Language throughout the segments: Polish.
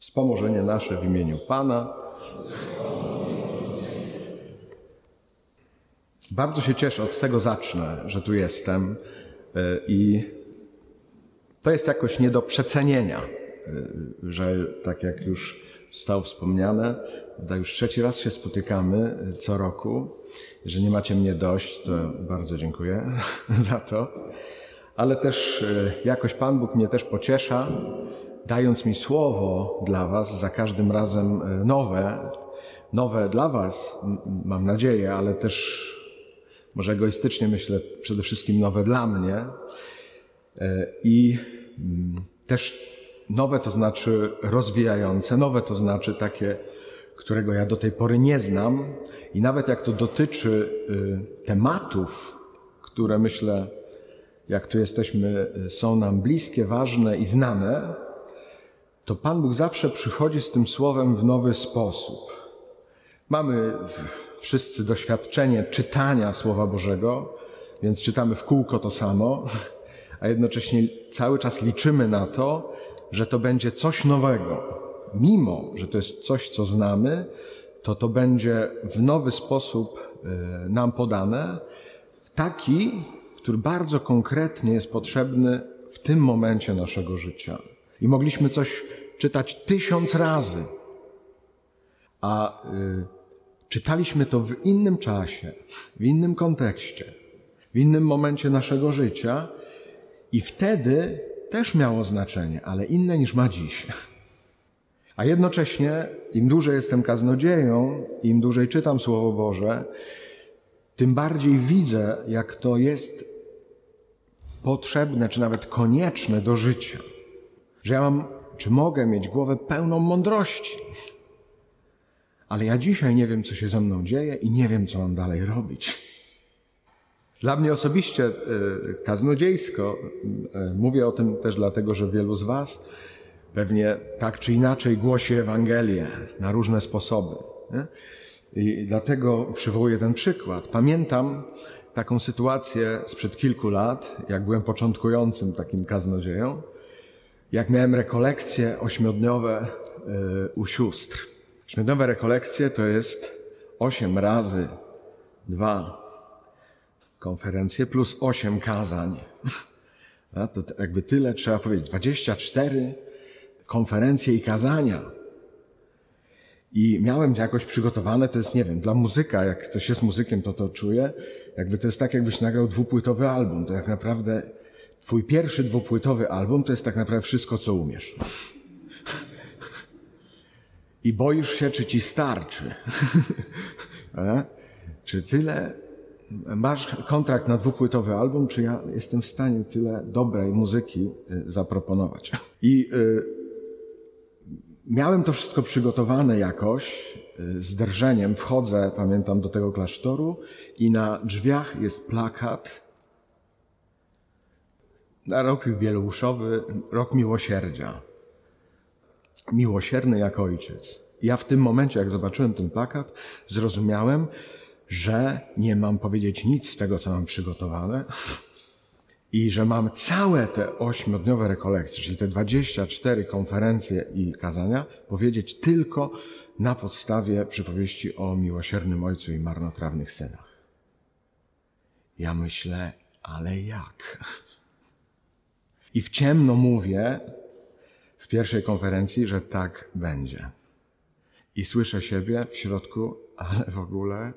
Wspomożenie nasze w imieniu Pana. Bardzo się cieszę, od tego zacznę, że tu jestem y, i to jest jakoś nie do przecenienia, y, że tak jak już zostało wspomniane, prawda, już trzeci raz się spotykamy y, co roku. Że nie macie mnie dość, to bardzo dziękuję za to. Ale też jakoś Pan Bóg mnie też pociesza, dając mi słowo dla Was, za każdym razem nowe, nowe dla Was, mam nadzieję, ale też może egoistycznie myślę, przede wszystkim nowe dla mnie. I też nowe to znaczy rozwijające, nowe to znaczy takie, którego ja do tej pory nie znam. I nawet jak to dotyczy tematów, które myślę, jak tu jesteśmy, są nam bliskie, ważne i znane, to Pan Bóg zawsze przychodzi z tym słowem w nowy sposób. Mamy wszyscy doświadczenie czytania Słowa Bożego, więc czytamy w kółko to samo, a jednocześnie cały czas liczymy na to, że to będzie coś nowego. Mimo, że to jest coś, co znamy, to to będzie w nowy sposób nam podane, taki, który bardzo konkretnie jest potrzebny w tym momencie naszego życia. I mogliśmy coś czytać tysiąc razy, a y, czytaliśmy to w innym czasie, w innym kontekście, w innym momencie naszego życia i wtedy też miało znaczenie, ale inne niż ma dziś. A jednocześnie, im dłużej jestem kaznodzieją, im dłużej czytam Słowo Boże, tym bardziej widzę, jak to jest potrzebne, czy nawet konieczne do życia. Że ja mam, czy mogę mieć głowę pełną mądrości. Ale ja dzisiaj nie wiem, co się ze mną dzieje i nie wiem, co mam dalej robić. Dla mnie osobiście e, kaznodziejsko, e, mówię o tym też dlatego, że wielu z Was pewnie tak czy inaczej głosi Ewangelię na różne sposoby. Nie? I dlatego przywołuję ten przykład. Pamiętam taką sytuację sprzed kilku lat, jak byłem początkującym takim kaznodzieją, jak miałem rekolekcje ośmiodniowe u sióstr. Ośmiodniowe rekolekcje to jest osiem razy dwa konferencje plus osiem kazań. A to jakby tyle trzeba powiedzieć. 24 konferencje i kazania. I miałem jakoś przygotowane, to jest, nie wiem, dla muzyka, jak ktoś jest muzykiem, to to czuje, jakby to jest tak, jakbyś nagrał dwupłytowy album. To tak naprawdę twój pierwszy dwupłytowy album to jest tak naprawdę wszystko, co umiesz. I boisz się, czy ci starczy. czy tyle masz kontrakt na dwupłytowy album, czy ja jestem w stanie tyle dobrej muzyki y, zaproponować. I y, miałem to wszystko przygotowane jakoś, y, z drżeniem. Wchodzę, pamiętam, do tego klasztoru i na drzwiach jest plakat na rok jubileuszowy, rok miłosierdzia. Miłosierny jak ojciec. Ja w tym momencie, jak zobaczyłem ten plakat, zrozumiałem, że nie mam powiedzieć nic z tego, co mam przygotowane i że mam całe te ośmiodniowe rekolekcje, czyli te 24 konferencje i kazania, powiedzieć tylko na podstawie przypowieści o miłosiernym ojcu i marnotrawnych synach. Ja myślę, ale jak? I w ciemno mówię w pierwszej konferencji, że tak będzie. I słyszę siebie w środku, ale w ogóle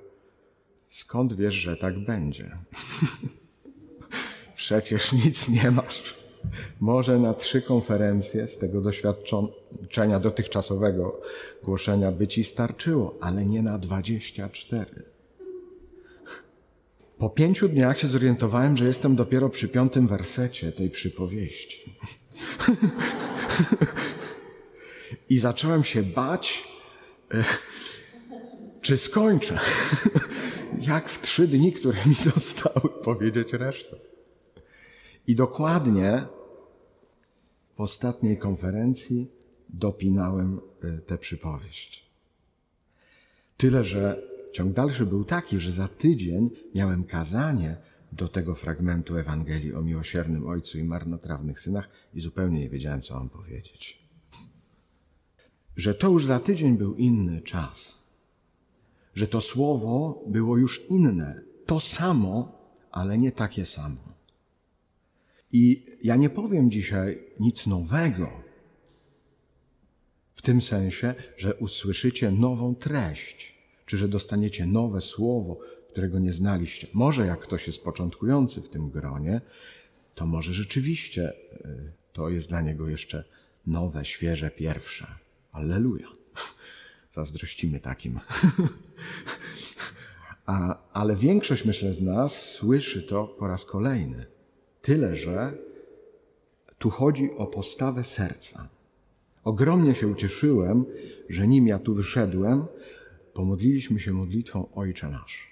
skąd wiesz, że tak będzie? Przecież nic nie masz. Może na trzy konferencje z tego doświadczenia dotychczasowego głoszenia by ci starczyło, ale nie na dwadzieścia cztery. Po pięciu dniach się zorientowałem, że jestem dopiero przy piątym wersecie tej przypowieści. I zacząłem się bać, e, czy skończę. Jak w trzy dni, które mi zostały, powiedzieć resztę. I dokładnie w ostatniej konferencji dopinałem e, tę przypowieść. Tyle, że ciąg dalszy był taki, że za tydzień miałem kazanie do tego fragmentu Ewangelii o miłosiernym Ojcu i marnotrawnych synach i zupełnie nie wiedziałem, co mam powiedzieć. że to już za tydzień był inny czas, że to słowo było już inne, to samo, ale nie takie samo. I ja nie powiem dzisiaj nic nowego, w tym sensie, że usłyszycie nową treść, czy że dostaniecie nowe słowo, którego nie znaliście. Może jak ktoś jest początkujący w tym gronie, to może rzeczywiście y, to jest dla niego jeszcze nowe, świeże, pierwsze. Alleluja. Zazdrościmy takim. A, ale większość, myślę, z nas słyszy to po raz kolejny. Tyle, że tu chodzi o postawę serca. Ogromnie się ucieszyłem, że nim ja tu wyszedłem, pomodliliśmy się modlitwą Ojcze Nasz.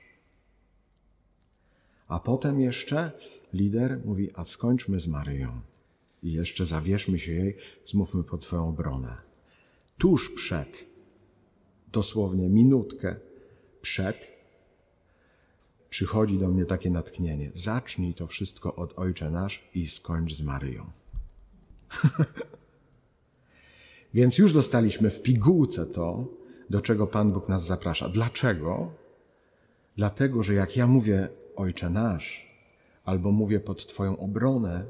A potem jeszcze lider mówi, a skończmy z Maryją i jeszcze zawierzmy się jej, zmówmy pod Twoją obronę. Tuż przed, dosłownie minutkę przed, przychodzi do mnie takie natchnienie. Zacznij to wszystko od Ojcze Nasz i skończ z Maryją. Więc już dostaliśmy w pigułce to, do czego Pan Bóg nas zaprasza. Dlaczego? Dlatego, że jak ja mówię Ojcze Nasz, albo mówię pod Twoją obronę,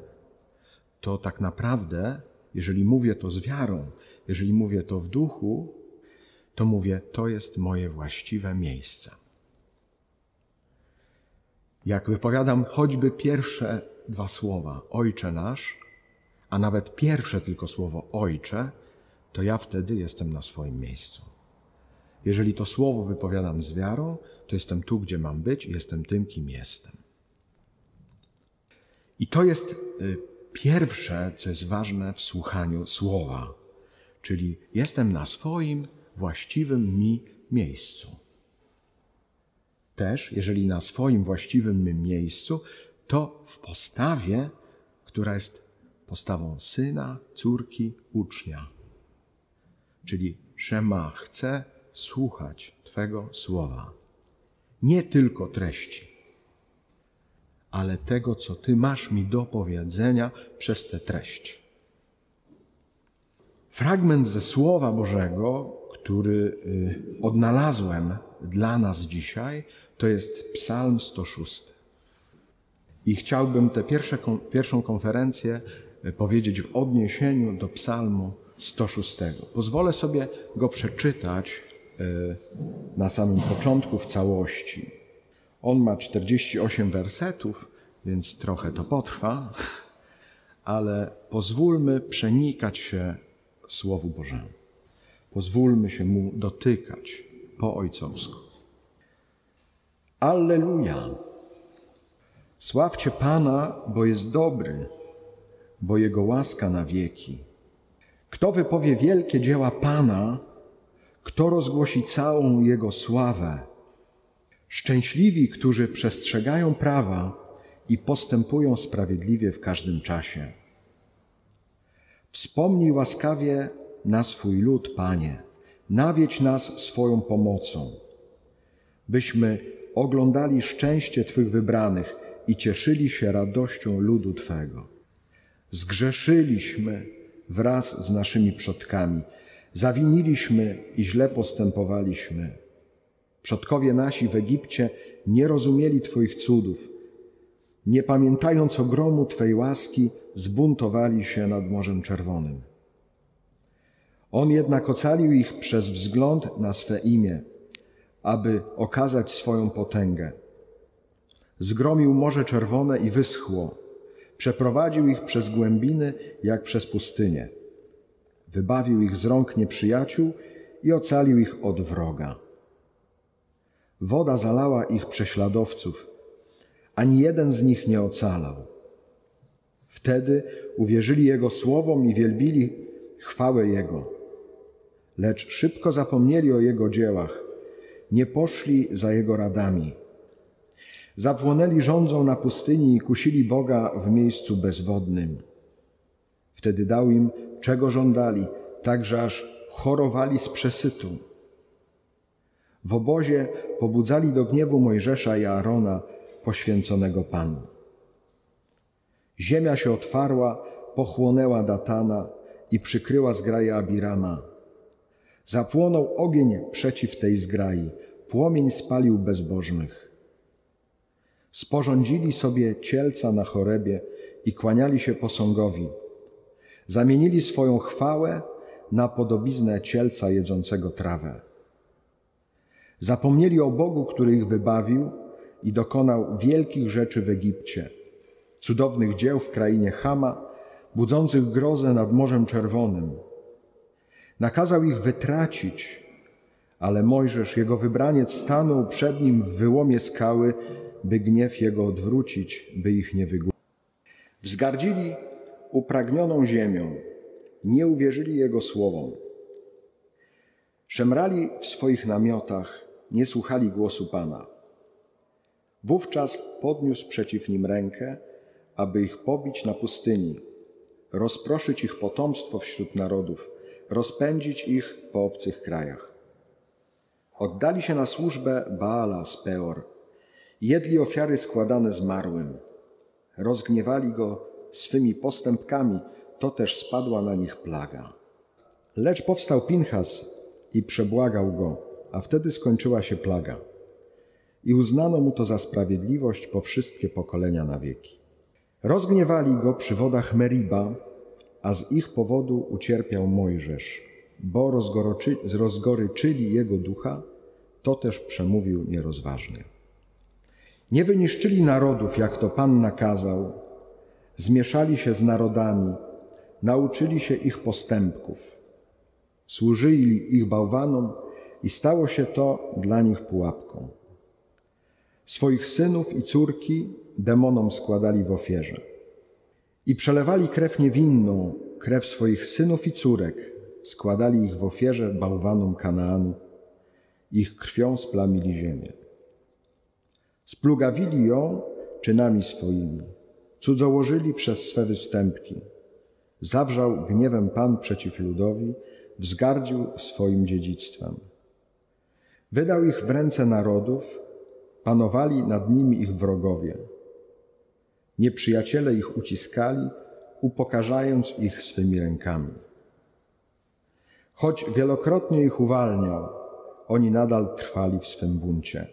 to tak naprawdę, jeżeli mówię to z wiarą, jeżeli mówię to w duchu, to mówię, to jest moje właściwe miejsce. Jak wypowiadam choćby pierwsze dwa słowa, Ojcze nasz, a nawet pierwsze tylko słowo Ojcze, to ja wtedy jestem na swoim miejscu. Jeżeli to słowo wypowiadam z wiarą, to jestem tu, gdzie mam być jestem tym, kim jestem. I to jest y, pierwsze, co jest ważne w słuchaniu słowa, czyli jestem na swoim właściwym mi miejscu. Też, jeżeli na swoim właściwym mi miejscu, to w postawie, która jest postawą syna, córki, ucznia. Czyli Szema chce słuchać Twego słowa. Nie tylko treści, ale tego, co Ty masz mi do powiedzenia przez tę treść. Fragment ze Słowa Bożego, który y, odnalazłem dla nas dzisiaj, to jest Psalm 106. I chciałbym tę pierwszą konferencję y, powiedzieć w odniesieniu do Psalmu 106. Pozwolę sobie go przeczytać na samym początku w całości. On ma 48 wersetów, więc trochę to potrwa, ale pozwólmy przenikać się Słowu Bożemu. Pozwólmy się Mu dotykać po ojcowsku. Alleluja! Sławcie Pana, bo jest dobry, bo Jego łaska na wieki. Kto wypowie wielkie dzieła Pana, kto rozgłosi całą Jego sławę, Szczęśliwi, którzy przestrzegają prawa i postępują sprawiedliwie w każdym czasie. Wspomnij łaskawie na swój lud, Panie, nawiedź nas swoją pomocą, byśmy oglądali szczęście Twych wybranych i cieszyli się radością ludu Twego. Zgrzeszyliśmy wraz z naszymi przodkami, zawiniliśmy i źle postępowaliśmy. Przodkowie nasi w Egipcie nie rozumieli Twoich cudów. Nie pamiętając ogromu Twej łaski, zbuntowali się nad Morzem Czerwonym. On jednak ocalił ich przez wzgląd na swe imię, aby okazać swoją potęgę. Zgromił Morze Czerwone i wyschło. Przeprowadził ich przez głębiny, jak przez pustynię. Wybawił ich z rąk nieprzyjaciół i ocalił ich od wroga. Woda zalała ich prześladowców, ani jeden z nich nie ocalał. Wtedy uwierzyli Jego słowom i wielbili chwałę Jego. Lecz szybko zapomnieli o Jego dziełach, nie poszli za Jego radami. Zapłonęli rządzą na pustyni i kusili Boga w miejscu bezwodnym. Wtedy dał im, czego żądali, tak że aż chorowali z przesytu. W obozie pobudzali do gniewu Mojżesza i Aarona, poświęconego Panu. Ziemia się otwarła, pochłonęła Datana i przykryła zgraję Abirama. Zapłonął ogień przeciw tej zgrai, płomień spalił bezbożnych. Sporządzili sobie cielca na chorebie i kłaniali się posągowi. Zamienili swoją chwałę na podobiznę cielca jedzącego trawę. Zapomnieli o Bogu, który ich wybawił i dokonał wielkich rzeczy w Egipcie, cudownych dzieł w krainie Hama, budzących grozę nad Morzem Czerwonym. Nakazał ich wytracić, ale Mojżesz, jego wybraniec, stanął przed nim w wyłomie skały, by gniew jego odwrócić, by ich nie wygłupić. Wzgardzili upragnioną ziemią, nie uwierzyli jego słowom. Szemrali w swoich namiotach, nie słuchali głosu Pana. Wówczas podniósł przeciw nim rękę, aby ich pobić na pustyni, rozproszyć ich potomstwo wśród narodów, rozpędzić ich po obcych krajach. Oddali się na służbę Baala z Peor, jedli ofiary składane zmarłym, rozgniewali go swymi postępkami, to też spadła na nich plaga. Lecz powstał Pinchas i przebłagał go, a wtedy skończyła się plaga. I uznano mu to za sprawiedliwość po wszystkie pokolenia na wieki. Rozgniewali go przy wodach Meriba, a z ich powodu ucierpiał Mojżesz, bo rozgoryczyli jego ducha, to też przemówił nierozważnie. Nie wyniszczyli narodów, jak to Pan nakazał, zmieszali się z narodami, nauczyli się ich postępków, służyli ich bałwanom i stało się to dla nich pułapką. Swoich synów i córki demonom składali w ofierze i przelewali krew niewinną, krew swoich synów i córek, składali ich w ofierze bałwanom Kanaanu, ich krwią splamili ziemię. Splugawili ją czynami swoimi, cudzołożyli przez swe występki. Zawrzał gniewem Pan przeciw ludowi, wzgardził swoim dziedzictwem. Wydał ich w ręce narodów, panowali nad nimi ich wrogowie. Nieprzyjaciele ich uciskali, upokarzając ich swymi rękami. Choć wielokrotnie ich uwalniał, oni nadal trwali w swym buncie,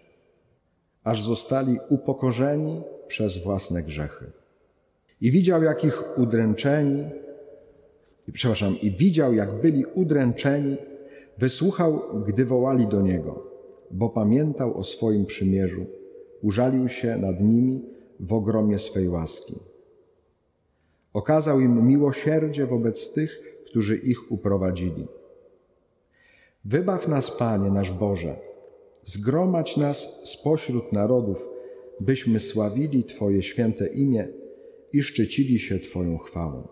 aż zostali upokorzeni przez własne grzechy. I widział, jak ich udręczeni, przepraszam, i widział, jak byli udręczeni, wysłuchał, gdy wołali do Niego, bo pamiętał o swoim przymierzu, użalił się nad nimi w ogromie swej łaski. Okazał im miłosierdzie wobec tych, którzy ich uprowadzili. Wybaw nas, Panie, nasz Boże, zgromadź nas spośród narodów, byśmy sławili Twoje święte imię i szczycili się Twoją chwałą.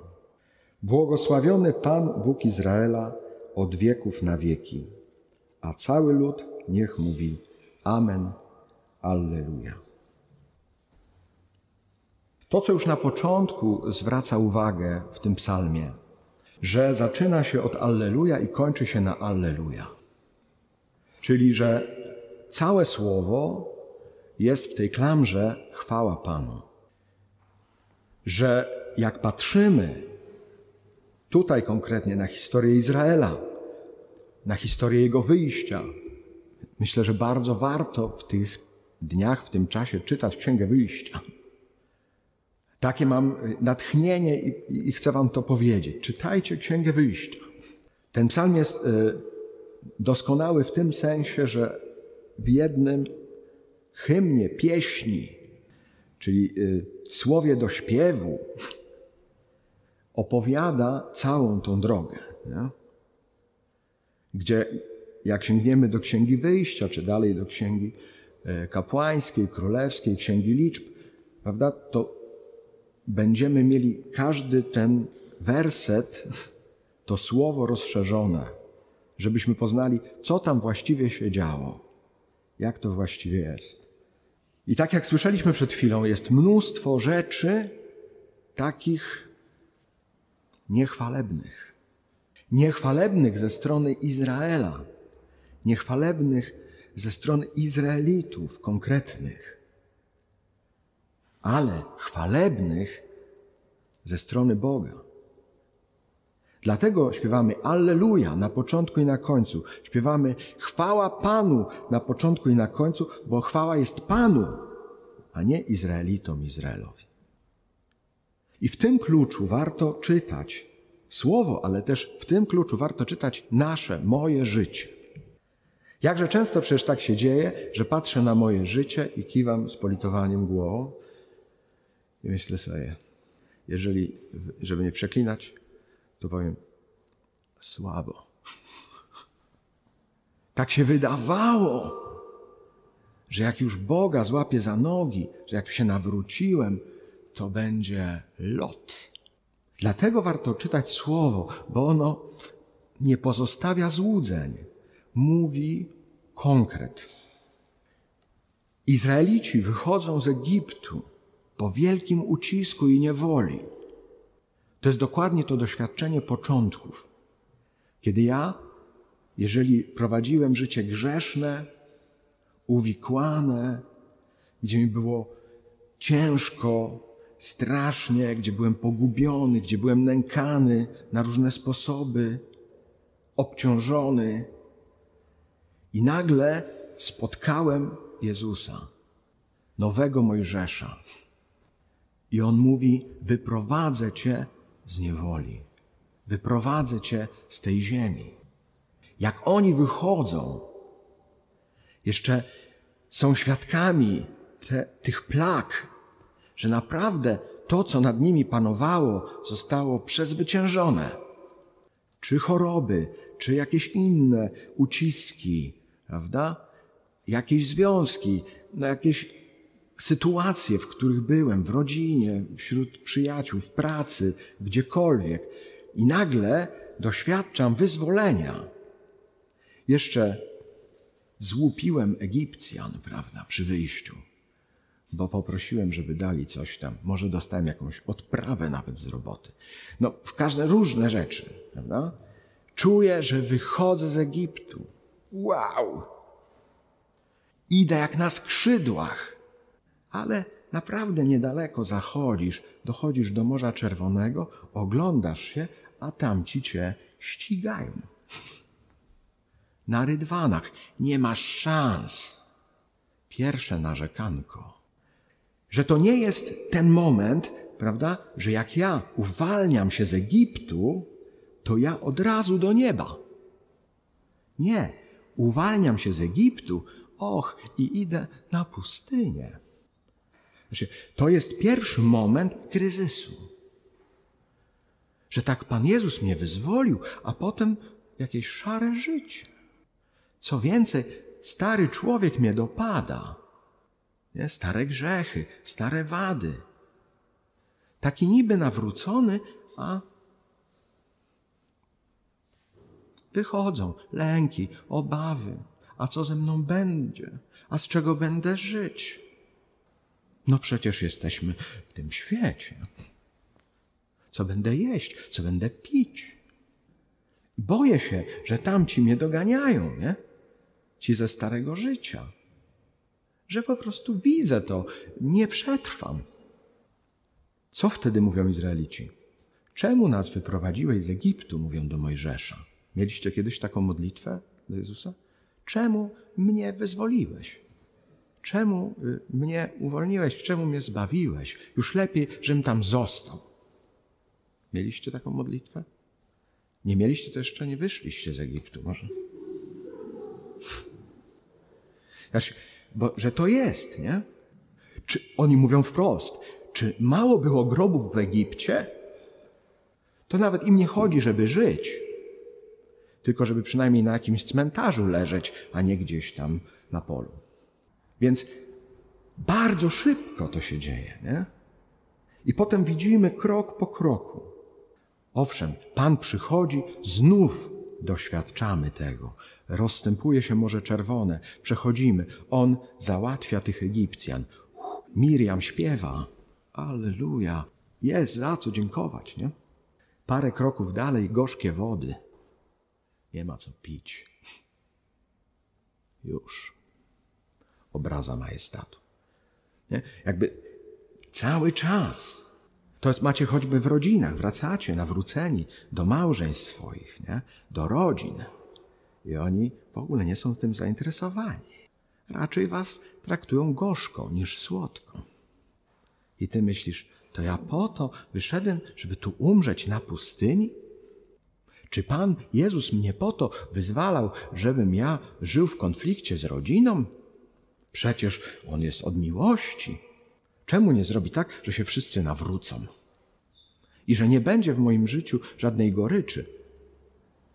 Błogosławiony Pan Bóg Izraela od wieków na wieki, a cały lud niech mówi Amen, Alleluja. To, co już na początku zwraca uwagę w tym psalmie, że zaczyna się od Alleluja i kończy się na Alleluja. Czyli, że całe słowo jest w tej klamrze chwała Panu że jak patrzymy tutaj konkretnie na historię Izraela, na historię jego wyjścia, myślę, że bardzo warto w tych dniach, w tym czasie czytać Księgę Wyjścia. Takie mam natchnienie i, i chcę Wam to powiedzieć. Czytajcie Księgę Wyjścia. Ten psalm jest y, doskonały w tym sensie, że w jednym hymnie, pieśni, czyli y, słowie do śpiewu, opowiada całą tą drogę. Nie? Gdzie jak sięgniemy do Księgi Wyjścia, czy dalej do Księgi e, Kapłańskiej, Królewskiej, Księgi Liczb, prawda, to będziemy mieli każdy ten werset, to słowo rozszerzone, żebyśmy poznali, co tam właściwie się działo, jak to właściwie jest. I tak jak słyszeliśmy przed chwilą, jest mnóstwo rzeczy takich niechwalebnych. Niechwalebnych ze strony Izraela, niechwalebnych ze strony Izraelitów konkretnych, ale chwalebnych ze strony Boga. Dlatego śpiewamy Alleluja na początku i na końcu. Śpiewamy chwała Panu na początku i na końcu, bo chwała jest Panu, a nie Izraelitom, Izraelowi. I w tym kluczu warto czytać słowo, ale też w tym kluczu warto czytać nasze, moje życie. Jakże często przecież tak się dzieje, że patrzę na moje życie i kiwam z politowaniem głową i myślę sobie, jeżeli, żeby nie przeklinać, to powiem słabo. Tak się wydawało, że jak już Boga złapię za nogi, że jak się nawróciłem, to będzie lot. Dlatego warto czytać Słowo, bo ono nie pozostawia złudzeń. Mówi konkret. Izraelici wychodzą z Egiptu po wielkim ucisku i niewoli. To jest dokładnie to doświadczenie początków. Kiedy ja, jeżeli prowadziłem życie grzeszne, uwikłane, gdzie mi było ciężko, strasznie, gdzie byłem pogubiony, gdzie byłem nękany na różne sposoby, obciążony. I nagle spotkałem Jezusa, nowego Mojżesza. I on mówi: Wyprowadzę cię z niewoli, wyprowadzę cię z tej ziemi. Jak oni wychodzą, jeszcze są świadkami te, tych plag, że naprawdę to, co nad nimi panowało, zostało przezwyciężone. Czy choroby, czy jakieś inne uciski, prawda? Jakieś związki, no jakieś sytuacje, w których byłem, w rodzinie, wśród przyjaciół, w pracy, gdziekolwiek. I nagle doświadczam wyzwolenia. Jeszcze złupiłem Egipcjan, prawda, przy wyjściu bo poprosiłem, żeby dali coś tam. Może dostałem jakąś odprawę nawet z roboty. No, w każde różne rzeczy, prawda? Czuję, że wychodzę z Egiptu. Wow! Idę jak na skrzydłach, ale naprawdę niedaleko zachodzisz, dochodzisz do Morza Czerwonego, oglądasz się, a tamci cię ścigają. Na rydwanach nie masz szans. Pierwsze narzekanko że to nie jest ten moment, prawda, że jak ja uwalniam się z Egiptu, to ja od razu do nieba. Nie, uwalniam się z Egiptu, och, i idę na pustynię. Znaczy, to jest pierwszy moment kryzysu. Że tak Pan Jezus mnie wyzwolił, a potem jakieś szare życie. Co więcej, stary człowiek mnie dopada nie? stare grzechy, stare wady. Taki niby nawrócony, a wychodzą lęki, obawy. A co ze mną będzie? A z czego będę żyć? No przecież jesteśmy w tym świecie. Co będę jeść? Co będę pić? Boję się, że tamci mnie doganiają, nie? Ci ze starego życia że po prostu widzę to, nie przetrwam. Co wtedy mówią Izraelici? Czemu nas wyprowadziłeś z Egiptu, mówią do Mojżesza. Mieliście kiedyś taką modlitwę do Jezusa? Czemu mnie wyzwoliłeś? Czemu y, mnie uwolniłeś? Czemu mnie zbawiłeś? Już lepiej, żebym tam został. Mieliście taką modlitwę? Nie mieliście, to jeszcze nie wyszliście z Egiptu, może? Znaczy, bo, że to jest, nie? Czy oni mówią wprost, czy mało było grobów w Egipcie? To nawet im nie chodzi, żeby żyć, tylko żeby przynajmniej na jakimś cmentarzu leżeć, a nie gdzieś tam na polu. Więc bardzo szybko to się dzieje, nie? I potem widzimy krok po kroku. Owszem, Pan przychodzi, znów doświadczamy tego rozstępuje się Morze Czerwone, przechodzimy. On załatwia tych Egipcjan. Miriam śpiewa. Alleluja. Jest za co dziękować, nie? Parę kroków dalej gorzkie wody. Nie ma co pić. Już. Obraza majestatu. Nie? Jakby cały czas To jest, macie choćby w rodzinach, wracacie nawróceni do małżeństw swoich, nie? do rodzin. I oni w ogóle nie są tym zainteresowani. Raczej was traktują gorzko niż słodko. I ty myślisz, to ja po to wyszedłem, żeby tu umrzeć na pustyni? Czy Pan Jezus mnie po to wyzwalał, żebym ja żył w konflikcie z rodziną? Przecież On jest od miłości. Czemu nie zrobi tak, że się wszyscy nawrócą? I że nie będzie w moim życiu żadnej goryczy,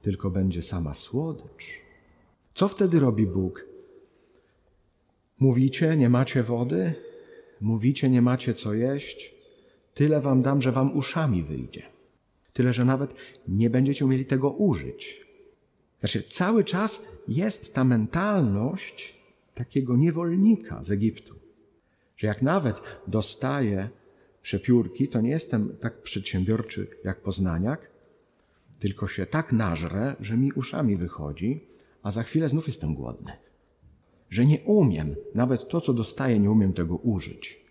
tylko będzie sama słodycz. Co wtedy robi Bóg? Mówicie, nie macie wody? Mówicie, nie macie co jeść? Tyle wam dam, że wam uszami wyjdzie. Tyle, że nawet nie będziecie umieli tego użyć. Znaczy, cały czas jest ta mentalność takiego niewolnika z Egiptu. Że jak nawet dostaję przepiórki, to nie jestem tak przedsiębiorczy jak poznaniak, tylko się tak nażrę, że mi uszami wychodzi, a za chwilę znów jestem głodny. Że nie umiem, nawet to, co dostaję, nie umiem tego użyć.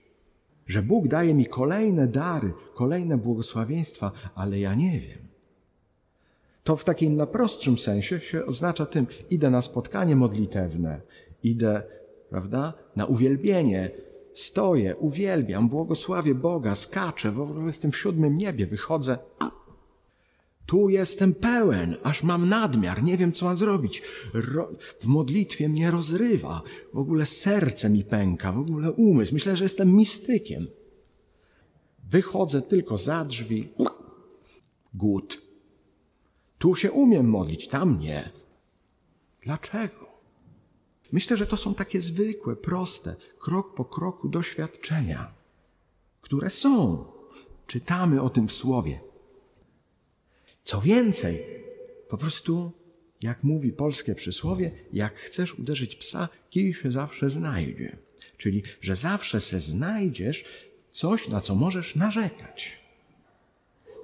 Że Bóg daje mi kolejne dary, kolejne błogosławieństwa, ale ja nie wiem. To w takim najprostszym sensie się oznacza tym, idę na spotkanie modlitewne, idę, prawda, na uwielbienie, stoję, uwielbiam, błogosławię Boga, skaczę, w ogóle jestem w siódmym niebie, wychodzę. Tu jestem pełen, aż mam nadmiar, nie wiem co mam zrobić. Ro w modlitwie mnie rozrywa, w ogóle serce mi pęka, w ogóle umysł. Myślę, że jestem mistykiem. Wychodzę tylko za drzwi. Głód. Tu się umiem modlić, tam nie. Dlaczego? Myślę, że to są takie zwykłe, proste, krok po kroku doświadczenia, które są. Czytamy o tym w Słowie. Co więcej, po prostu, jak mówi polskie przysłowie, jak chcesz uderzyć psa, kij się zawsze znajdzie. Czyli, że zawsze se znajdziesz coś, na co możesz narzekać.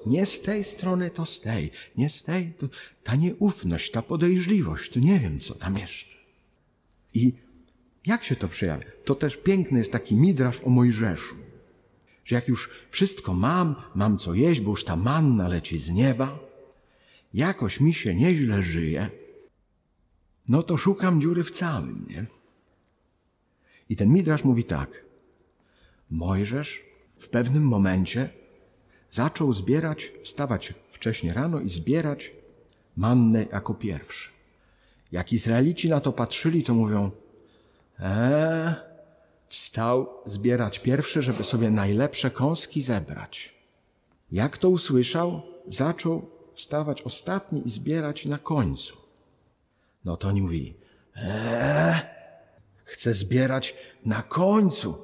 Nie z tej strony, to z tej. Nie z tej, to ta nieufność, ta podejrzliwość, to nie wiem, co tam jeszcze. I jak się to przejawia? To też piękny jest taki midrasz o Mojżeszu. Że jak już wszystko mam, mam co jeść, bo już ta manna leci z nieba, jakoś mi się nieźle żyje, no to szukam dziury w całym, nie? I ten midrasz mówi tak. Mojżesz w pewnym momencie zaczął zbierać, wstawać wcześnie rano i zbierać mannę jako pierwszy. Jak Izraelici na to patrzyli, to mówią, eee, wstał zbierać pierwszy, żeby sobie najlepsze kąski zebrać. Jak to usłyszał, zaczął wstawać ostatni i zbierać na końcu. No to oni mówili, eee, chcę zbierać na końcu.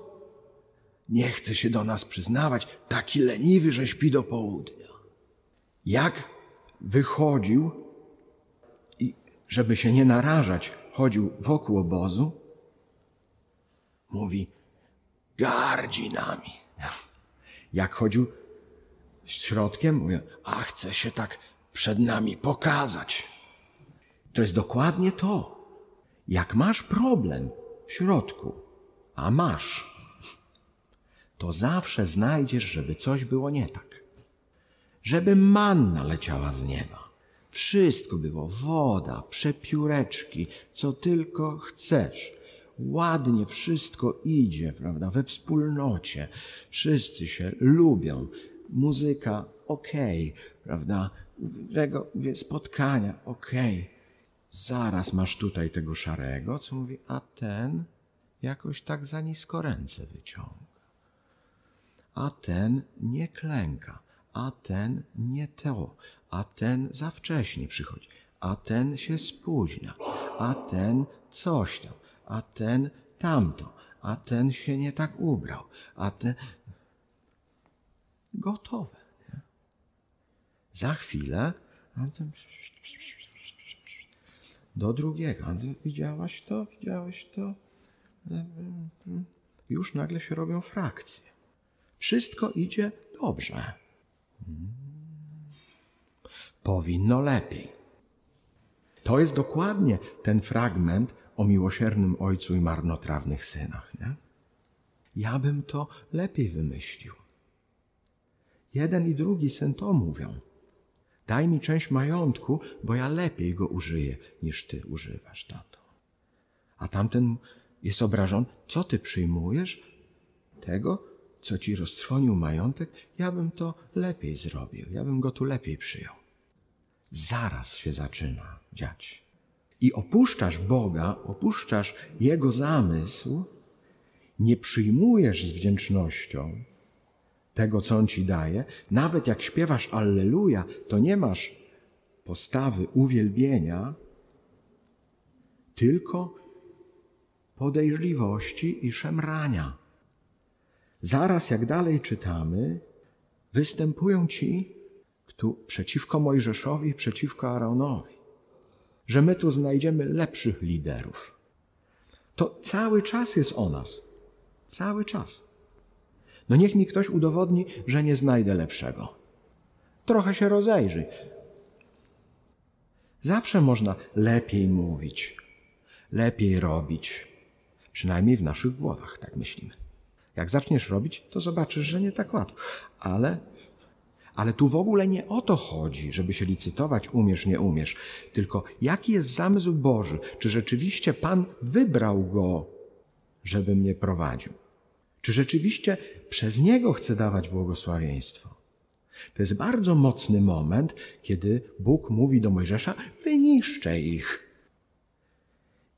Nie chce się do nas przyznawać, taki leniwy, że śpi do południa. Jak wychodził żeby się nie narażać, chodził wokół obozu, mówi, gardzi nami. Jak chodził środkiem, mówię, a chce się tak przed nami pokazać. To jest dokładnie to. Jak masz problem w środku, a masz, to zawsze znajdziesz, żeby coś było nie tak. Żeby manna leciała z nieba. Wszystko było, woda, przepióreczki, co tylko chcesz. Ładnie wszystko idzie, prawda, we wspólnocie. Wszyscy się lubią. Muzyka, okej, okay, prawda, tego spotkania, okej. Okay. Zaraz masz tutaj tego szarego, co mówi, a ten jakoś tak za nisko ręce wyciąga a ten nie klęka, a ten nie to, a ten za wcześnie przychodzi, a ten się spóźnia, a ten coś tam, a ten tamto, a ten się nie tak ubrał, a ten. Gotowe. Nie? Za chwilę do drugiego. Widziałaś to? Widziałeś to? Już nagle się robią frakcje. Wszystko idzie dobrze. Powinno lepiej. To jest dokładnie ten fragment o miłosiernym ojcu i marnotrawnych synach. Nie? Ja bym to lepiej wymyślił. Jeden i drugi syn to mówią. Daj mi część majątku, bo ja lepiej go użyję, niż ty używasz, tato. A tamten jest obrażony. Co ty przyjmujesz? Tego, co ci roztrwonił majątek? Ja bym to lepiej zrobił. Ja bym go tu lepiej przyjął. Zaraz się zaczyna dziać. I opuszczasz Boga, opuszczasz Jego zamysł, nie przyjmujesz z wdzięcznością tego, co On ci daje. Nawet jak śpiewasz Alleluja, to nie masz postawy uwielbienia, tylko podejrzliwości i szemrania. Zaraz, jak dalej czytamy, występują ci tu przeciwko Mojżeszowi, przeciwko Aaronowi, że my tu znajdziemy lepszych liderów. To cały czas jest o nas. Cały czas. No niech mi ktoś udowodni, że nie znajdę lepszego. Trochę się rozejrzyj. Zawsze można lepiej mówić, lepiej robić. Przynajmniej w naszych głowach, tak myślimy. Jak zaczniesz robić, to zobaczysz, że nie tak łatwo. Ale, ale tu w ogóle nie o to chodzi, żeby się licytować, umiesz, nie umiesz. Tylko jaki jest zamysł Boży? Czy rzeczywiście Pan wybrał go, żeby mnie prowadził? Czy rzeczywiście przez niego chce dawać błogosławieństwo? To jest bardzo mocny moment, kiedy Bóg mówi do Mojżesza: wyniszczę ich.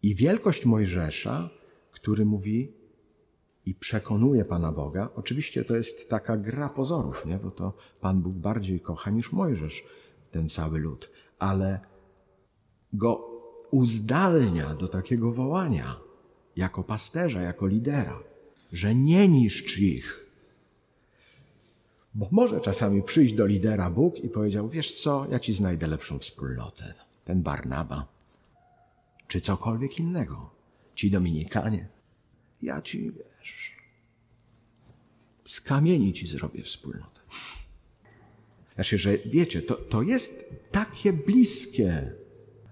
I wielkość Mojżesza który mówi i przekonuje Pana Boga. Oczywiście to jest taka gra pozorów, nie? bo to Pan Bóg bardziej kocha niż Mojżesz ten cały lud, ale go uzdalnia do takiego wołania jako pasterza, jako lidera, że nie niszcz ich. Bo może czasami przyjść do lidera Bóg i powiedział: Wiesz co, ja ci znajdę lepszą wspólnotę. Ten Barnaba, czy cokolwiek innego, ci Dominikanie. Ja ci, z kamieni ci zrobię wspólnotę. Znaczy, że wiecie, to, to jest takie bliskie,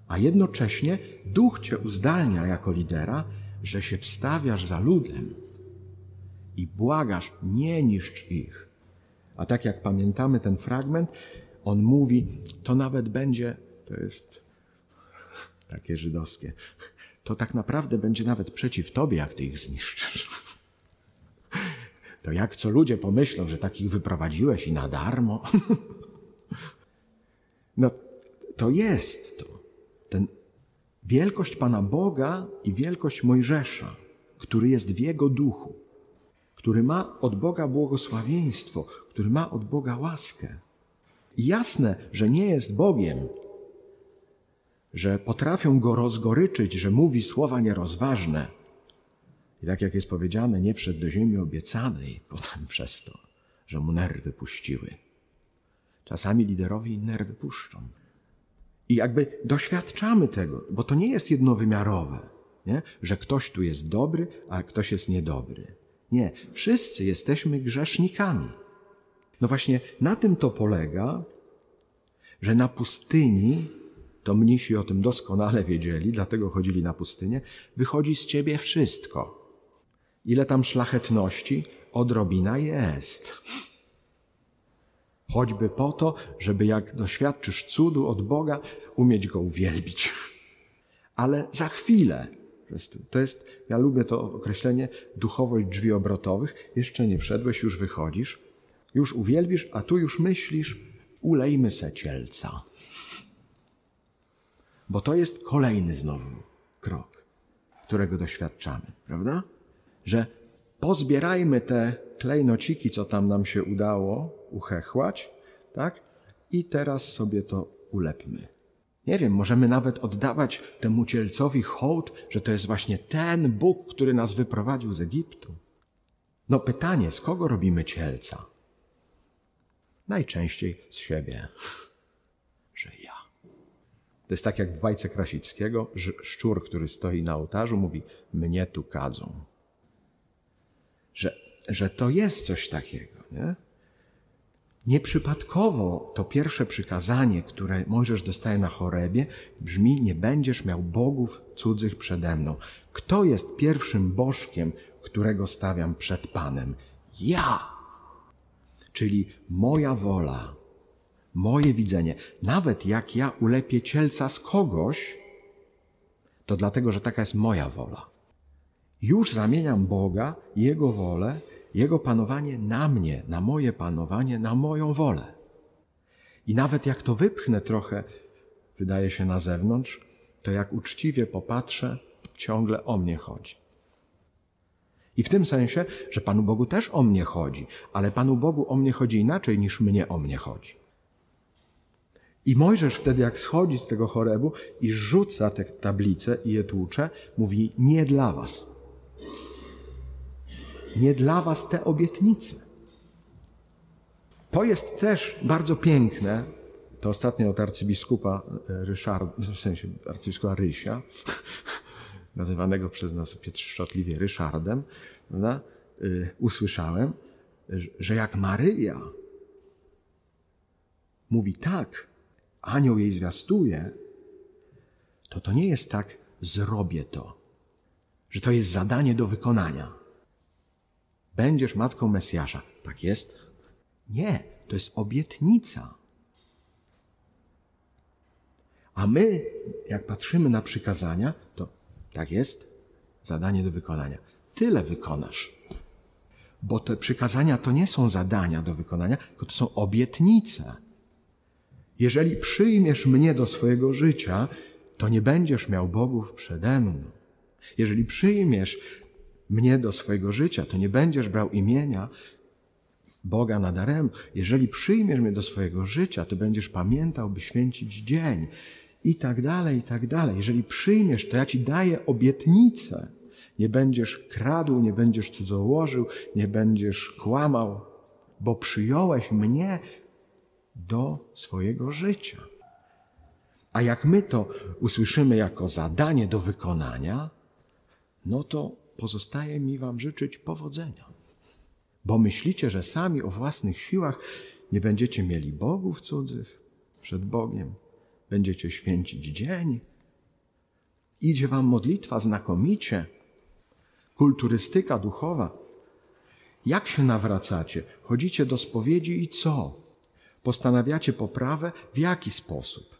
a jednocześnie duch cię uzdalnia jako lidera, że się wstawiasz za ludem i błagasz, nie niszcz ich. A tak jak pamiętamy ten fragment, on mówi, to nawet będzie, to jest takie żydowskie, to tak naprawdę będzie nawet przeciw tobie, jak ty ich zniszczysz. To jak co ludzie pomyślą, że takich wyprowadziłeś i na darmo? No, to jest to. Ten wielkość Pana Boga i wielkość Mojżesza, który jest w Jego duchu, który ma od Boga błogosławieństwo, który ma od Boga łaskę. I jasne, że nie jest Bogiem, że potrafią go rozgoryczyć, że mówi słowa nierozważne. I tak jak jest powiedziane, nie wszedł do ziemi obiecanej potem przez to, że mu nerwy puściły. Czasami liderowi nerwy puszczą. I jakby doświadczamy tego, bo to nie jest jednowymiarowe, nie? że ktoś tu jest dobry, a ktoś jest niedobry. Nie, wszyscy jesteśmy grzesznikami. No właśnie na tym to polega, że na pustyni to mnisi o tym doskonale wiedzieli, dlatego chodzili na pustynię, wychodzi z ciebie wszystko. Ile tam szlachetności, odrobina jest. Choćby po to, żeby jak doświadczysz cudu od Boga, umieć go uwielbić. Ale za chwilę, to jest, ja lubię to określenie, duchowość drzwi obrotowych. Jeszcze nie wszedłeś, już wychodzisz, już uwielbisz, a tu już myślisz, ulejmy se cielca. Bo to jest kolejny znowu krok, którego doświadczamy, prawda? Że pozbierajmy te klejnociki, co tam nam się udało uchechłać, tak? I teraz sobie to ulepmy. Nie wiem, możemy nawet oddawać temu cielcowi hołd, że to jest właśnie ten Bóg, który nas wyprowadził z Egiptu. No pytanie, z kogo robimy cielca? Najczęściej z siebie. To jest tak jak w bajce Krasickiego, że szczur, który stoi na ołtarzu, mówi: Mnie tu kadzą. Że, to jest coś takiego. Nie? Nieprzypadkowo to pierwsze przykazanie, które Mojżesz dostaje na chorebie, brzmi: Nie będziesz miał bogów cudzych przede mną. Kto jest pierwszym bożkiem, którego stawiam przed Panem? Ja! Czyli moja wola, moje widzenie. Nawet jak ja ulepię cielca z kogoś, to dlatego, że taka jest moja wola. Już zamieniam Boga, Jego wolę, Jego panowanie na mnie, na moje panowanie, na moją wolę. I nawet jak to wypchnę trochę, wydaje się na zewnątrz, to jak uczciwie popatrzę, ciągle o mnie chodzi. I w tym sensie, że Panu Bogu też o mnie chodzi, ale Panu Bogu o mnie chodzi inaczej niż mnie o mnie chodzi. I Mojżesz wtedy, jak schodzi z tego chorebu i rzuca te tablice i je tłucze, mówi: Nie dla was. Nie dla was te obietnice. To jest też bardzo piękne. To ostatnio od arcybiskupa e, Ryszard, w sensie arcybiskupa Rysia, nazywanego przez nas pieszczotliwie Ryszardem, prawda? Y, usłyszałem, że jak Maryja mówi tak, anioł jej zwiastuje, to to nie jest tak, zrobię to, że to jest zadanie do wykonania. Będziesz matką Mesjasza. Tak jest? Nie, to jest obietnica. A my, jak patrzymy na przykazania, to tak jest, zadanie do wykonania. Tyle wykonasz. Bo te przykazania to nie są zadania do wykonania, tylko to są obietnice. Jeżeli przyjmiesz mnie do swojego życia, to nie będziesz miał bogów przede mną. Jeżeli przyjmiesz mnie do swojego życia, to nie będziesz brał imienia Boga nadaremno. Jeżeli przyjmiesz mnie do swojego życia, to będziesz pamiętał, by święcić dzień i tak dalej, i tak dalej. Jeżeli przyjmiesz, to ja ci daję obietnicę. Nie będziesz kradł, nie będziesz cudzołożył, nie będziesz kłamał, bo przyjąłeś mnie do swojego życia. A jak my to usłyszymy jako zadanie do wykonania, no to pozostaje mi Wam życzyć powodzenia. Bo myślicie, że sami o własnych siłach nie będziecie mieli bogów cudzych przed Bogiem, będziecie święcić dzień. Idzie Wam modlitwa znakomicie, kulturystyka duchowa. Jak się nawracacie? Chodzicie do spowiedzi i co? Postanawiacie poprawę w jaki sposób?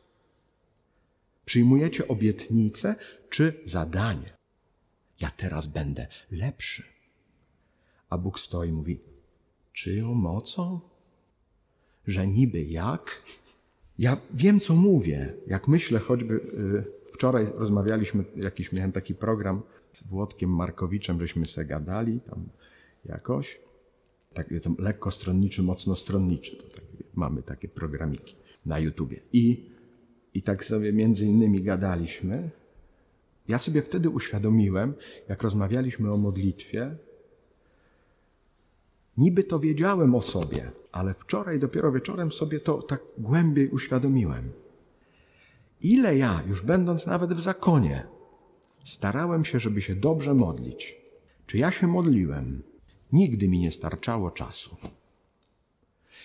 Przyjmujecie obietnicę czy zadanie? Ja teraz będę lepszy. A Bóg stoi i mówi: Czyją mocą? Że niby jak? Ja wiem, co mówię. Jak myślę, choćby y, wczoraj rozmawialiśmy, jakiś miałem taki program z Włodkiem Markowiczem, żeśmy se gadali tam jakoś. Tak, lekko stronniczy, mocno stronniczy. Tak, mamy takie programiki na YouTubie. I, I tak sobie między innymi gadaliśmy. Ja sobie wtedy uświadomiłem, jak rozmawialiśmy o modlitwie, niby to wiedziałem o sobie, ale wczoraj dopiero wieczorem sobie to tak głębiej uświadomiłem. Ile ja, już będąc nawet w zakonie, starałem się, żeby się dobrze modlić. Czy ja się modliłem? Nigdy mi nie starczało czasu.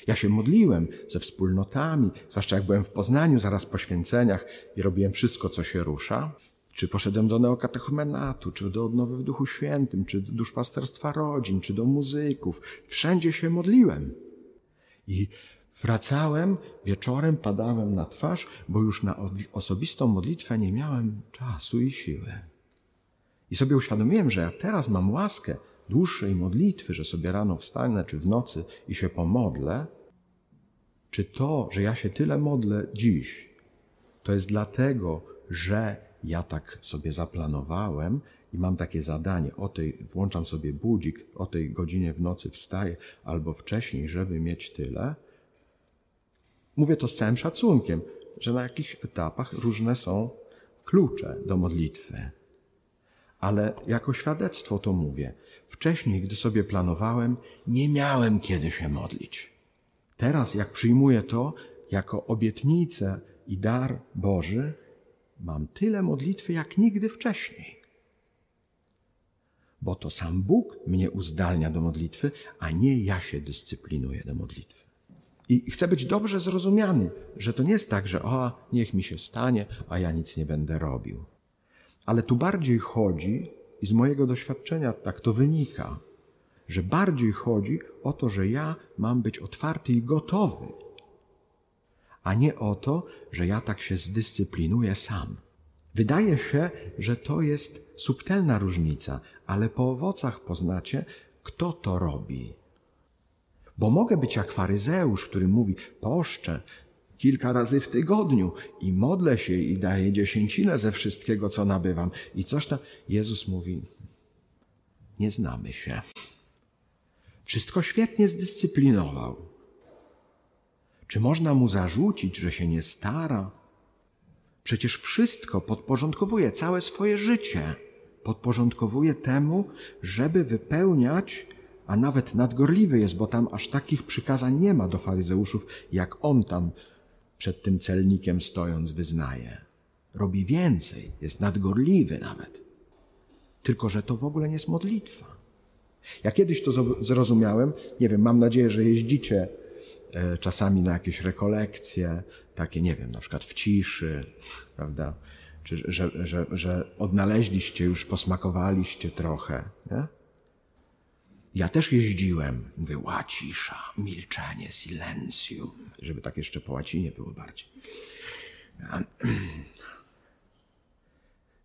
Ja się modliłem ze wspólnotami, zwłaszcza jak byłem w Poznaniu zaraz po święceniach i robiłem wszystko, co się rusza. Czy poszedłem do neokatechumenatu, czy do odnowy w Duchu Świętym, czy do duszpasterstwa rodzin, czy do muzyków. Wszędzie się modliłem. I wracałem wieczorem, padałem na twarz, bo już na osobistą modlitwę nie miałem czasu i siły. I sobie uświadomiłem, że ja teraz mam łaskę dłuższej modlitwy, że sobie rano wstanę czy w nocy i się pomodlę, czy to, że ja się tyle modlę dziś, to jest dlatego, że ja tak sobie zaplanowałem i mam takie zadanie, o tej, włączam sobie budzik, o tej godzinie w nocy wstaję albo wcześniej, żeby mieć tyle. Mówię to z całym szacunkiem, że na jakichś etapach różne są klucze do modlitwy. Ale jako świadectwo to mówię. Wcześniej, gdy sobie planowałem, nie miałem kiedy się modlić. Teraz, jak przyjmuję to jako obietnicę i dar Boży, mam tyle modlitwy jak nigdy wcześniej. Bo to sam Bóg mnie uzdalnia do modlitwy, a nie ja się dyscyplinuję do modlitwy. I chcę być dobrze zrozumiany, że to nie jest tak, że o, niech mi się stanie, a ja nic nie będę robił. Ale tu bardziej chodzi, i z mojego doświadczenia tak to wynika, że bardziej chodzi o to, że ja mam być otwarty i gotowy, a nie o to, że ja tak się zdyscyplinuję sam. Wydaje się, że to jest subtelna różnica, ale po owocach poznacie, kto to robi. Bo mogę być jak faryzeusz, który mówi: Poszczę kilka razy w tygodniu i modlę się i daję dziesięcinę ze wszystkiego, co nabywam. I coś tam. Jezus mówi: Nie znamy się. Wszystko świetnie zdyscyplinował. Czy można mu zarzucić, że się nie stara? Przecież wszystko podporządkowuje, całe swoje życie podporządkowuje temu, żeby wypełniać, a nawet nadgorliwy jest, bo tam aż takich przykazań nie ma do faryzeuszów, jak on tam przed tym celnikiem stojąc wyznaje. Robi więcej, jest nadgorliwy nawet. Tylko, że to w ogóle nie jest modlitwa. Ja kiedyś to zrozumiałem, nie wiem, mam nadzieję, że jeździcie czasami na jakieś rekolekcje, takie, nie wiem, na przykład w ciszy, prawda? Czy, że, że, że odnaleźliście już, posmakowaliście trochę. Nie? Ja też jeździłem, mówię, łacisza, milczenie, silencium, żeby tak jeszcze po łacinie było bardziej.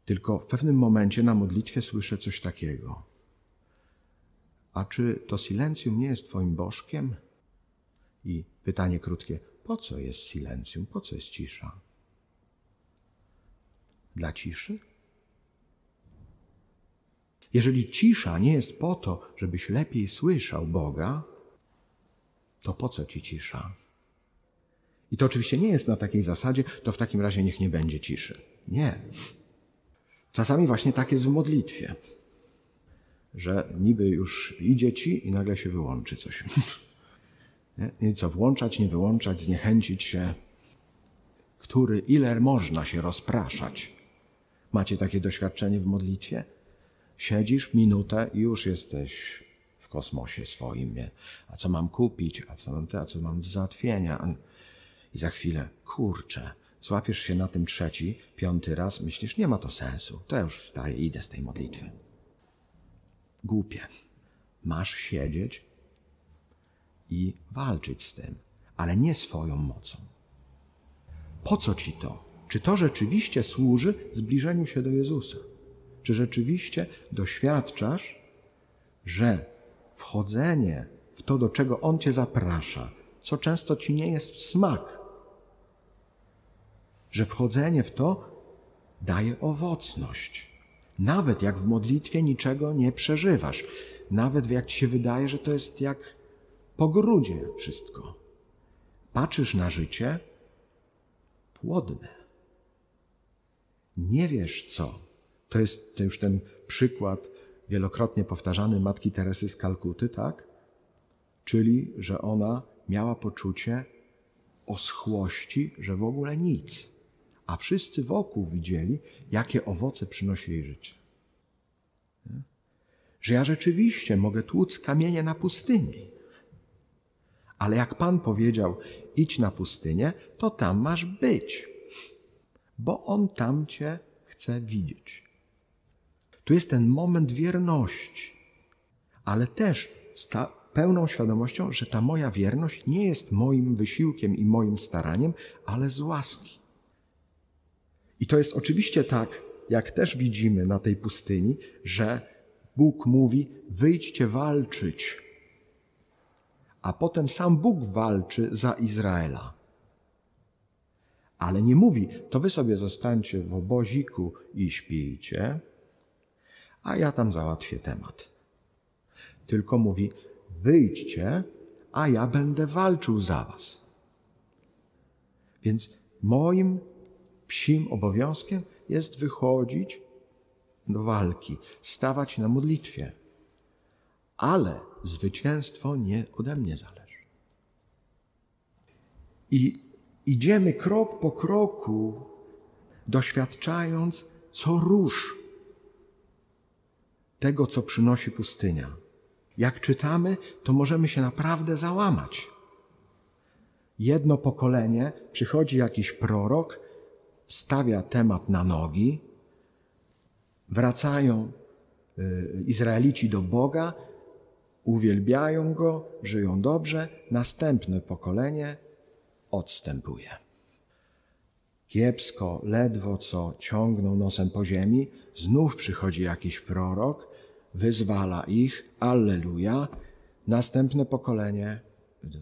Tylko w pewnym momencie na modlitwie słyszę coś takiego. A czy to silencium nie jest Twoim bożkiem? I pytanie krótkie, po co jest silencium, po co jest cisza? Dla ciszy? Jeżeli cisza nie jest po to, żebyś lepiej słyszał Boga, to po co ci cisza? I to oczywiście nie jest na takiej zasadzie, to w takim razie niech nie będzie ciszy. Nie. Czasami właśnie tak jest w modlitwie, że niby już idzie ci i nagle się wyłączy coś. Nie? I co, włączać, nie wyłączać, zniechęcić się, który, ile można się rozpraszać. Macie takie doświadczenie w modlitwie? Siedzisz minutę i już jesteś w kosmosie swoim. Nie? A co mam kupić? A co mam te? A co mam do załatwienia? I za chwilę, kurczę, złapiesz się na tym trzeci, piąty raz, myślisz, nie ma to sensu. To ja już wstaję i idę z tej modlitwy. Głupie. Masz siedzieć i walczyć z tym, ale nie swoją mocą. Po co ci to? Czy to rzeczywiście służy zbliżeniu się do Jezusa? Czy rzeczywiście doświadczasz, że wchodzenie w to, do czego On cię zaprasza, co często ci nie jest w smak, że wchodzenie w to daje owocność. Nawet jak w modlitwie niczego nie przeżywasz, nawet jak ci się wydaje, że to jest jak po grudzie wszystko. Patrzysz na życie płodne. Nie wiesz co. To jest już ten przykład wielokrotnie powtarzany Matki Teresy z Kalkuty, tak? Czyli, że ona miała poczucie oschłości, że w ogóle nic. A wszyscy wokół widzieli, jakie owoce przynosi jej życie. Że ja rzeczywiście mogę tłuc kamienie na pustyni. Ale jak Pan powiedział, idź na pustynię, to tam masz być, bo On tam cię chce widzieć. Tu jest ten moment wierności, ale też z ta pełną świadomością, że ta moja wierność nie jest moim wysiłkiem i moim staraniem, ale z łaski. I to jest oczywiście tak, jak też widzimy na tej pustyni, że Bóg mówi: wyjdźcie walczyć a potem sam Bóg walczy za Izraela. Ale nie mówi, to wy sobie zostańcie w oboziku i śpijcie, a ja tam załatwię temat. Tylko mówi, wyjdźcie, a ja będę walczył za was. Więc moim psim obowiązkiem jest wychodzić do walki, stawać na modlitwie ale zwycięstwo nie ode mnie zależy. I idziemy krok po kroku, doświadczając co róż tego, co przynosi pustynia. Jak czytamy, to możemy się naprawdę załamać. Jedno pokolenie przychodzi jakiś prorok, stawia temat na nogi, wracają y, Izraelici do Boga, uwielbiają Go, żyją dobrze, następne pokolenie odstępuje. Kiepsko, ledwo co ciągną nosem po ziemi, znów przychodzi jakiś prorok, wyzwala ich, alleluja, następne pokolenie w dół.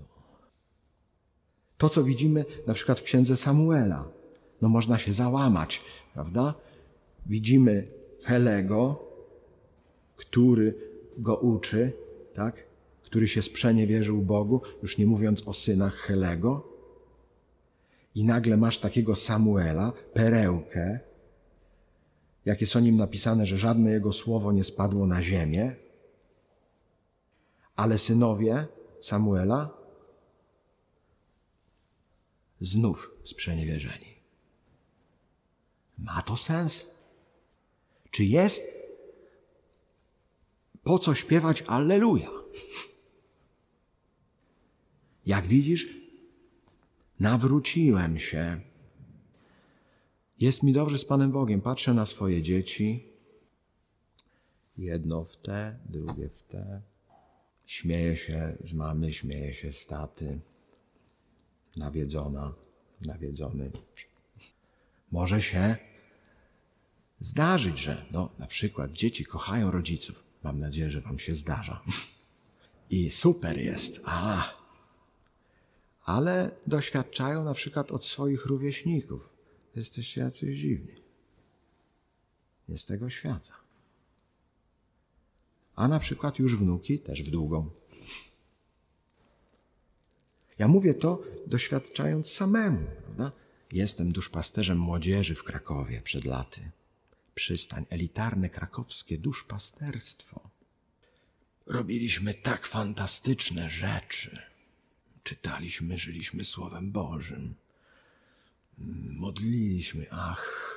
To, co widzimy na przykład w księdze Samuela, no można się załamać, prawda? Widzimy Helego, który go uczy, tak? który się sprzeniewierzył Bogu, już nie mówiąc o synach Helego. I nagle masz takiego Samuela, perełkę, jak jest o nim napisane, że żadne jego słowo nie spadło na ziemię, ale synowie Samuela znów sprzeniewierzeni. Ma to sens? Czy jest po co śpiewać Alleluja? Jak widzisz, nawróciłem się. Jest mi dobrze z Panem Bogiem. Patrzę na swoje dzieci. Jedno w te, drugie w te. Śmieję się z mamy, śmieję się z taty. Nawiedzona, nawiedzony. Może się zdarzyć, że no, na przykład dzieci kochają rodziców. Mam nadzieję, że Wam się zdarza. I super jest. A, ale doświadczają na przykład od swoich rówieśników. Jesteście jacyś dziwni. Nie z tego świata. A na przykład już wnuki też w długą. Ja mówię to doświadczając samemu, prawda? Jestem duszpasterzem młodzieży w Krakowie przed laty. Przystań, elitarne krakowskie duszpasterstwo. Robiliśmy tak fantastyczne rzeczy. Czytaliśmy, żyliśmy Słowem Bożym. Modliliśmy, ach,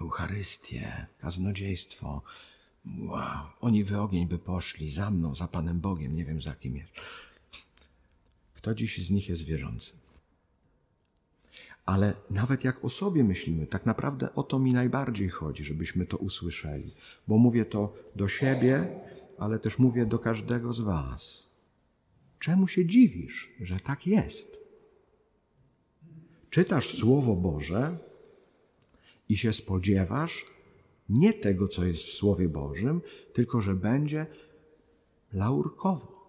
Eucharystię, kaznodziejstwo. Wow, oni w ogień by poszli, za mną, za Panem Bogiem, nie wiem za kim jest. Kto dziś z nich jest wierzący? Ale nawet jak o sobie myślimy, tak naprawdę o to mi najbardziej chodzi, żebyśmy to usłyszeli. Bo mówię to do siebie, ale też mówię do każdego z Was. Czemu się dziwisz, że tak jest? Czytasz Słowo Boże i się spodziewasz nie tego, co jest w Słowie Bożym, tylko że będzie laurkowo.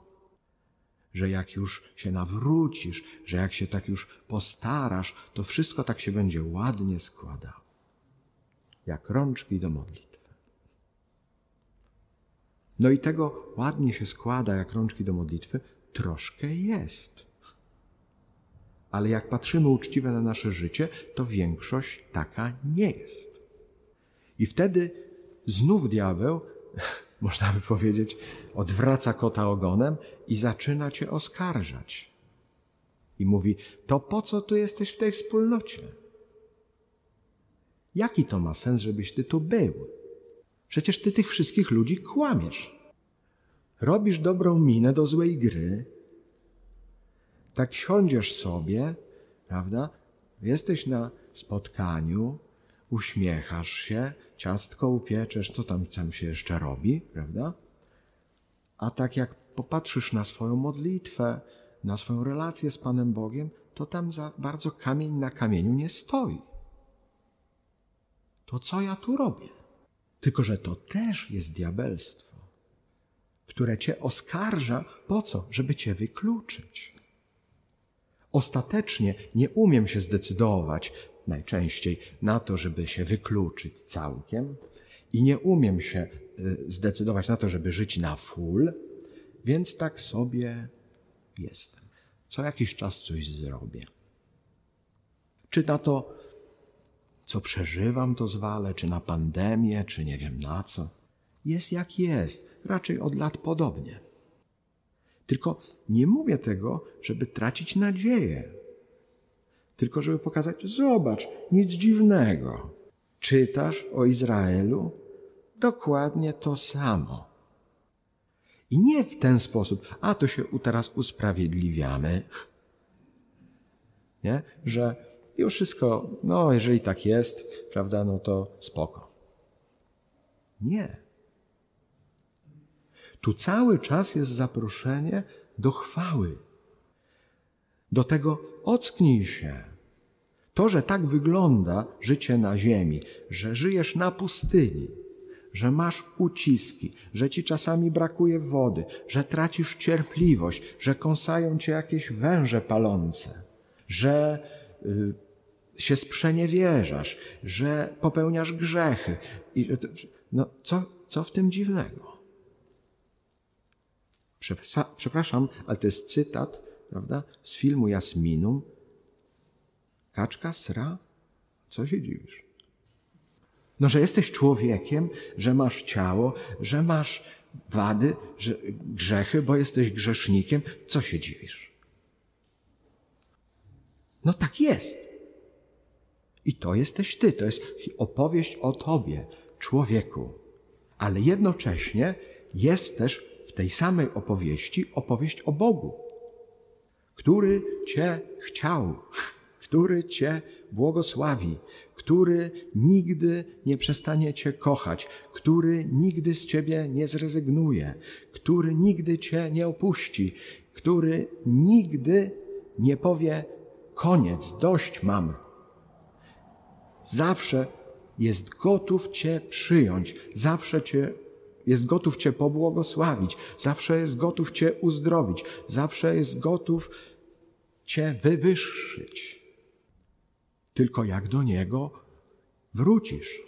Że jak już się nawrócisz, że jak się tak już postarasz, to wszystko tak się będzie ładnie składało. Jak rączki do modlitwy. No i tego ładnie się składa, jak rączki do modlitwy, troszkę jest. Ale jak patrzymy uczciwie na nasze życie, to większość taka nie jest. I wtedy znów diabeł, można by powiedzieć, odwraca kota ogonem i zaczyna cię oskarżać. I mówi: To po co tu jesteś w tej wspólnocie? Jaki to ma sens, żebyś ty tu był? Przecież ty tych wszystkich ludzi kłamiesz. Robisz dobrą minę do złej gry. Tak siądziesz sobie, prawda? Jesteś na spotkaniu, uśmiechasz się, ciastko upieczesz, co tam, tam się jeszcze robi, prawda? A tak jak popatrzysz na swoją modlitwę, na swoją relację z Panem Bogiem, to tam za bardzo kamień na kamieniu nie stoi. To co ja tu robię? Tylko, że to też jest diabelstwo, które cię oskarża po co? Żeby cię wykluczyć. Ostatecznie nie umiem się zdecydować najczęściej na to, żeby się wykluczyć całkiem i nie umiem się y, zdecydować na to, żeby żyć na full, więc tak sobie jestem. Co jakiś czas coś zrobię. Czy na to co przeżywam, to zwalę, czy na pandemię, czy nie wiem na co. Jest jak jest, raczej od lat podobnie. Tylko nie mówię tego, żeby tracić nadzieję, tylko żeby pokazać, zobacz, nic dziwnego. Czytasz o Izraelu? Dokładnie to samo. I nie w ten sposób, a to się teraz usprawiedliwiamy, nie? że już wszystko, no jeżeli tak jest, prawda, no to spoko. Nie. Tu cały czas jest zaproszenie do chwały. Do tego ocknij się. To, że tak wygląda życie na ziemi, że żyjesz na pustyni, że masz uciski, że ci czasami brakuje wody, że tracisz cierpliwość, że kąsają cię jakieś węże palące, że y, się sprzeniewierzasz, że popełniasz grzechy. I, no, co, co w tym dziwnego? Przepraszam, ale to jest cytat, prawda, z filmu Jasminum. Kaczka sra? Co się dziwisz? No, że jesteś człowiekiem, że masz ciało, że masz wady, że grzechy, bo jesteś grzesznikiem. Co się dziwisz? No tak jest. I to jesteś ty, to jest opowieść o tobie, człowieku. Ale jednocześnie jest też w tej samej opowieści opowieść o Bogu, który cię chciał, który cię błogosławi, który nigdy nie przestanie cię kochać, który nigdy z ciebie nie zrezygnuje, który nigdy cię nie opuści, który nigdy nie powie koniec, dość mam. Zawsze jest gotów cię przyjąć, zawsze cię jest gotów Cię pobłogosławić, zawsze jest gotów Cię uzdrowić, zawsze jest gotów Cię wywyższyć. Tylko jak do Niego wrócisz,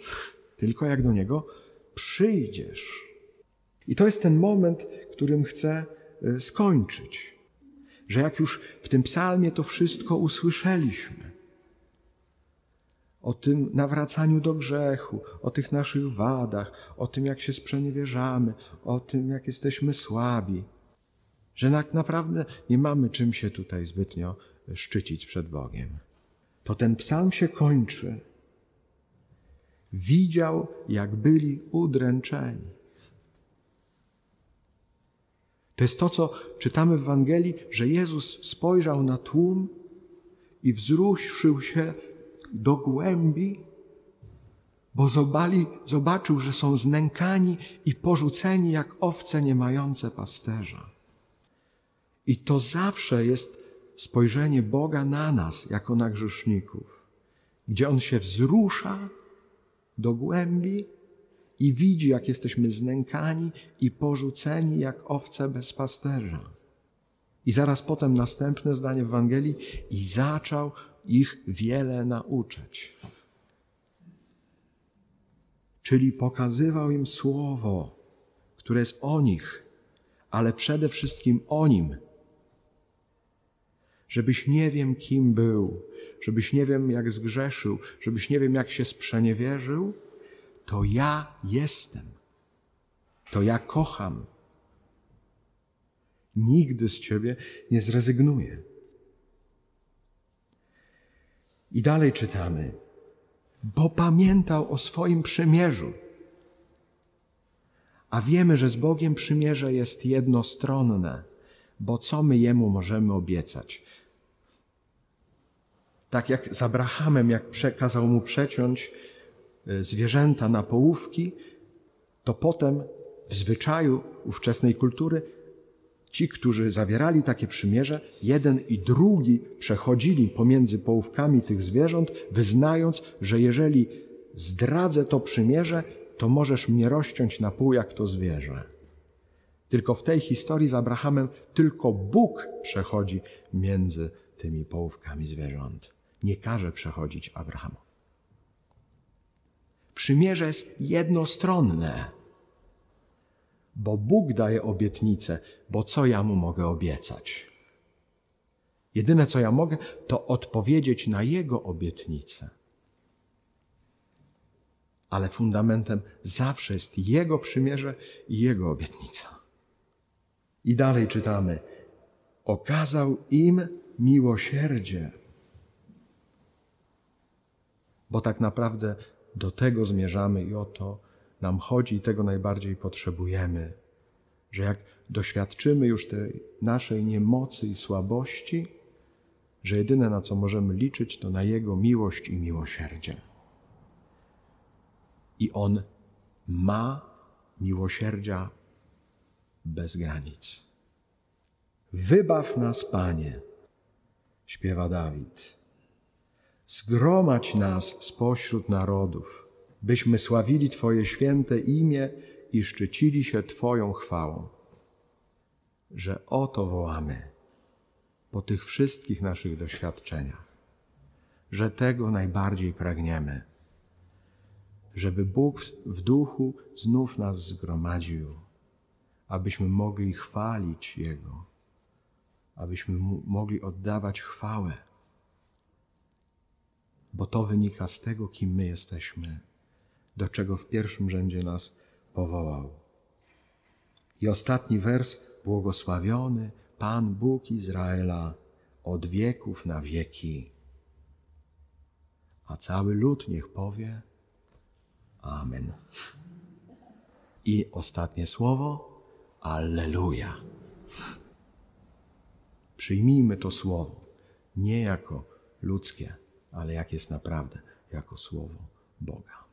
tylko jak do Niego przyjdziesz. I to jest ten moment, którym chcę e, skończyć. Że jak już w tym psalmie to wszystko usłyszeliśmy, o tym nawracaniu do grzechu, o tych naszych wadach, o tym, jak się sprzeniewierzamy, o tym, jak jesteśmy słabi, że tak naprawdę nie mamy czym się tutaj zbytnio szczycić przed Bogiem. To ten psalm się kończy. Widział, jak byli udręczeni. To jest to, co czytamy w Ewangelii, że Jezus spojrzał na tłum i wzruszył się do głębi, bo zobali, zobaczył, że są znękani i porzuceni jak owce nie mające pasterza. I to zawsze jest spojrzenie Boga na nas, jako na grzeszników, gdzie On się wzrusza do głębi i widzi, jak jesteśmy znękani i porzuceni jak owce bez pasterza. I zaraz potem następne zdanie w Ewangelii i zaczął ich wiele nauczać. Czyli pokazywał im słowo, które jest o nich, ale przede wszystkim o nim. Żebyś nie wiem, kim był, żebyś nie wiem, jak zgrzeszył, żebyś nie wiem, jak się sprzeniewierzył, to ja jestem. To ja kocham. Nigdy z ciebie nie zrezygnuję. I dalej czytamy, bo pamiętał o swoim przymierzu. A wiemy, że z Bogiem przymierze jest jednostronne, bo co my Jemu możemy obiecać? Tak jak z Abrahamem, jak przekazał mu przeciąć e, zwierzęta na połówki, to potem w zwyczaju ówczesnej kultury Ci, którzy zawierali takie przymierze, jeden i drugi przechodzili pomiędzy połówkami tych zwierząt, wyznając, że jeżeli zdradzę to przymierze, to możesz mnie rozciąć na pół jak to zwierzę. Tylko w tej historii z Abrahamem tylko Bóg przechodzi między tymi połówkami zwierząt. Nie każe przechodzić Abrahamu. Przymierze jest jednostronne bo Bóg daje obietnicę, bo co ja mu mogę obiecać? Jedyne, co ja mogę, to odpowiedzieć na Jego obietnicę. Ale fundamentem zawsze jest Jego przymierze i Jego obietnica. I dalej czytamy: Okazał im miłosierdzie. Bo tak naprawdę do tego zmierzamy i o to nam chodzi i tego najbardziej potrzebujemy. Że jak doświadczymy już tej naszej niemocy i słabości, że jedyne na co możemy liczyć, to na Jego miłość i miłosierdzie. I On ma miłosierdzia bez granic. Wybaw nas, Panie, śpiewa Dawid. Zgromadź nas spośród narodów, byśmy sławili Twoje święte imię i szczycili się Twoją chwałą. Że o to wołamy po tych wszystkich naszych doświadczeniach, że tego najbardziej pragniemy, żeby Bóg w duchu znów nas zgromadził, abyśmy mogli chwalić Jego, abyśmy mogli oddawać chwałę bo to wynika z tego, kim my jesteśmy, do czego w pierwszym rzędzie nas powołał. I ostatni wers, błogosławiony Pan Bóg Izraela od wieków na wieki. A cały lud niech powie Amen. I ostatnie słowo, Alleluja. Przyjmijmy to słowo nie jako ludzkie, ale jak jest naprawdę jako słowo Boga.